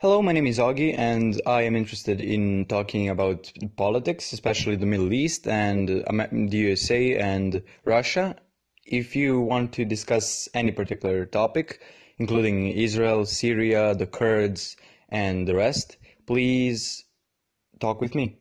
Hello, my name is Augie, and I am interested in talking about politics, especially the Middle East and uh, the USA and Russia. If you want to discuss any particular topic, including Israel, Syria, the Kurds, and the rest, please talk with me.